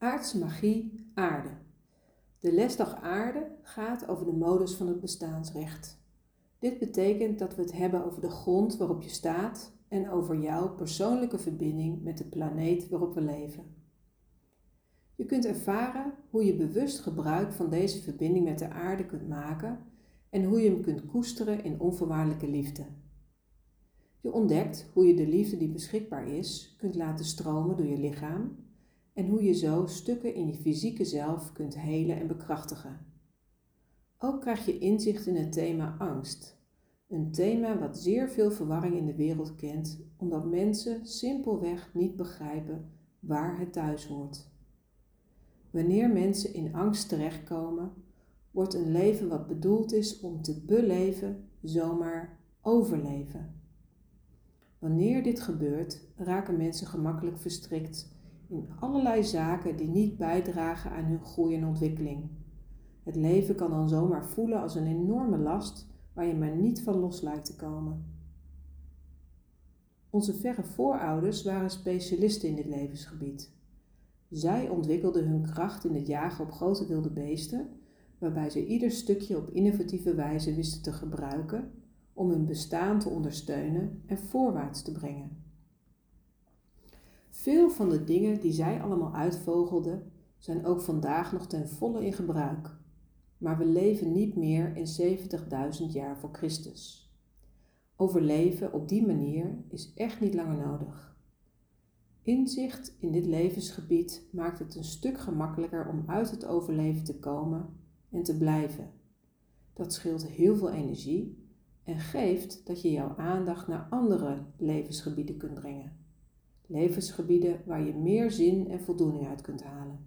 Aardse magie, aarde. De lesdag aarde gaat over de modus van het bestaansrecht. Dit betekent dat we het hebben over de grond waarop je staat en over jouw persoonlijke verbinding met de planeet waarop we leven. Je kunt ervaren hoe je bewust gebruik van deze verbinding met de aarde kunt maken en hoe je hem kunt koesteren in onvoorwaardelijke liefde. Je ontdekt hoe je de liefde die beschikbaar is kunt laten stromen door je lichaam en hoe je zo stukken in je fysieke zelf kunt helen en bekrachtigen. Ook krijg je inzicht in het thema angst. Een thema wat zeer veel verwarring in de wereld kent, omdat mensen simpelweg niet begrijpen waar het thuis hoort. Wanneer mensen in angst terechtkomen, wordt een leven wat bedoeld is om te beleven zomaar overleven. Wanneer dit gebeurt, raken mensen gemakkelijk verstrikt allerlei zaken die niet bijdragen aan hun groei en ontwikkeling. Het leven kan dan zomaar voelen als een enorme last waar je maar niet van los lijkt te komen. Onze verre voorouders waren specialisten in dit levensgebied. Zij ontwikkelden hun kracht in het jagen op grote wilde beesten, waarbij ze ieder stukje op innovatieve wijze wisten te gebruiken om hun bestaan te ondersteunen en voorwaarts te brengen. Veel van de dingen die zij allemaal uitvogelden, zijn ook vandaag nog ten volle in gebruik. Maar we leven niet meer in 70.000 jaar voor Christus. Overleven op die manier is echt niet langer nodig. Inzicht in dit levensgebied maakt het een stuk gemakkelijker om uit het overleven te komen en te blijven. Dat scheelt heel veel energie en geeft dat je jouw aandacht naar andere levensgebieden kunt brengen levensgebieden waar je meer zin en voldoening uit kunt halen.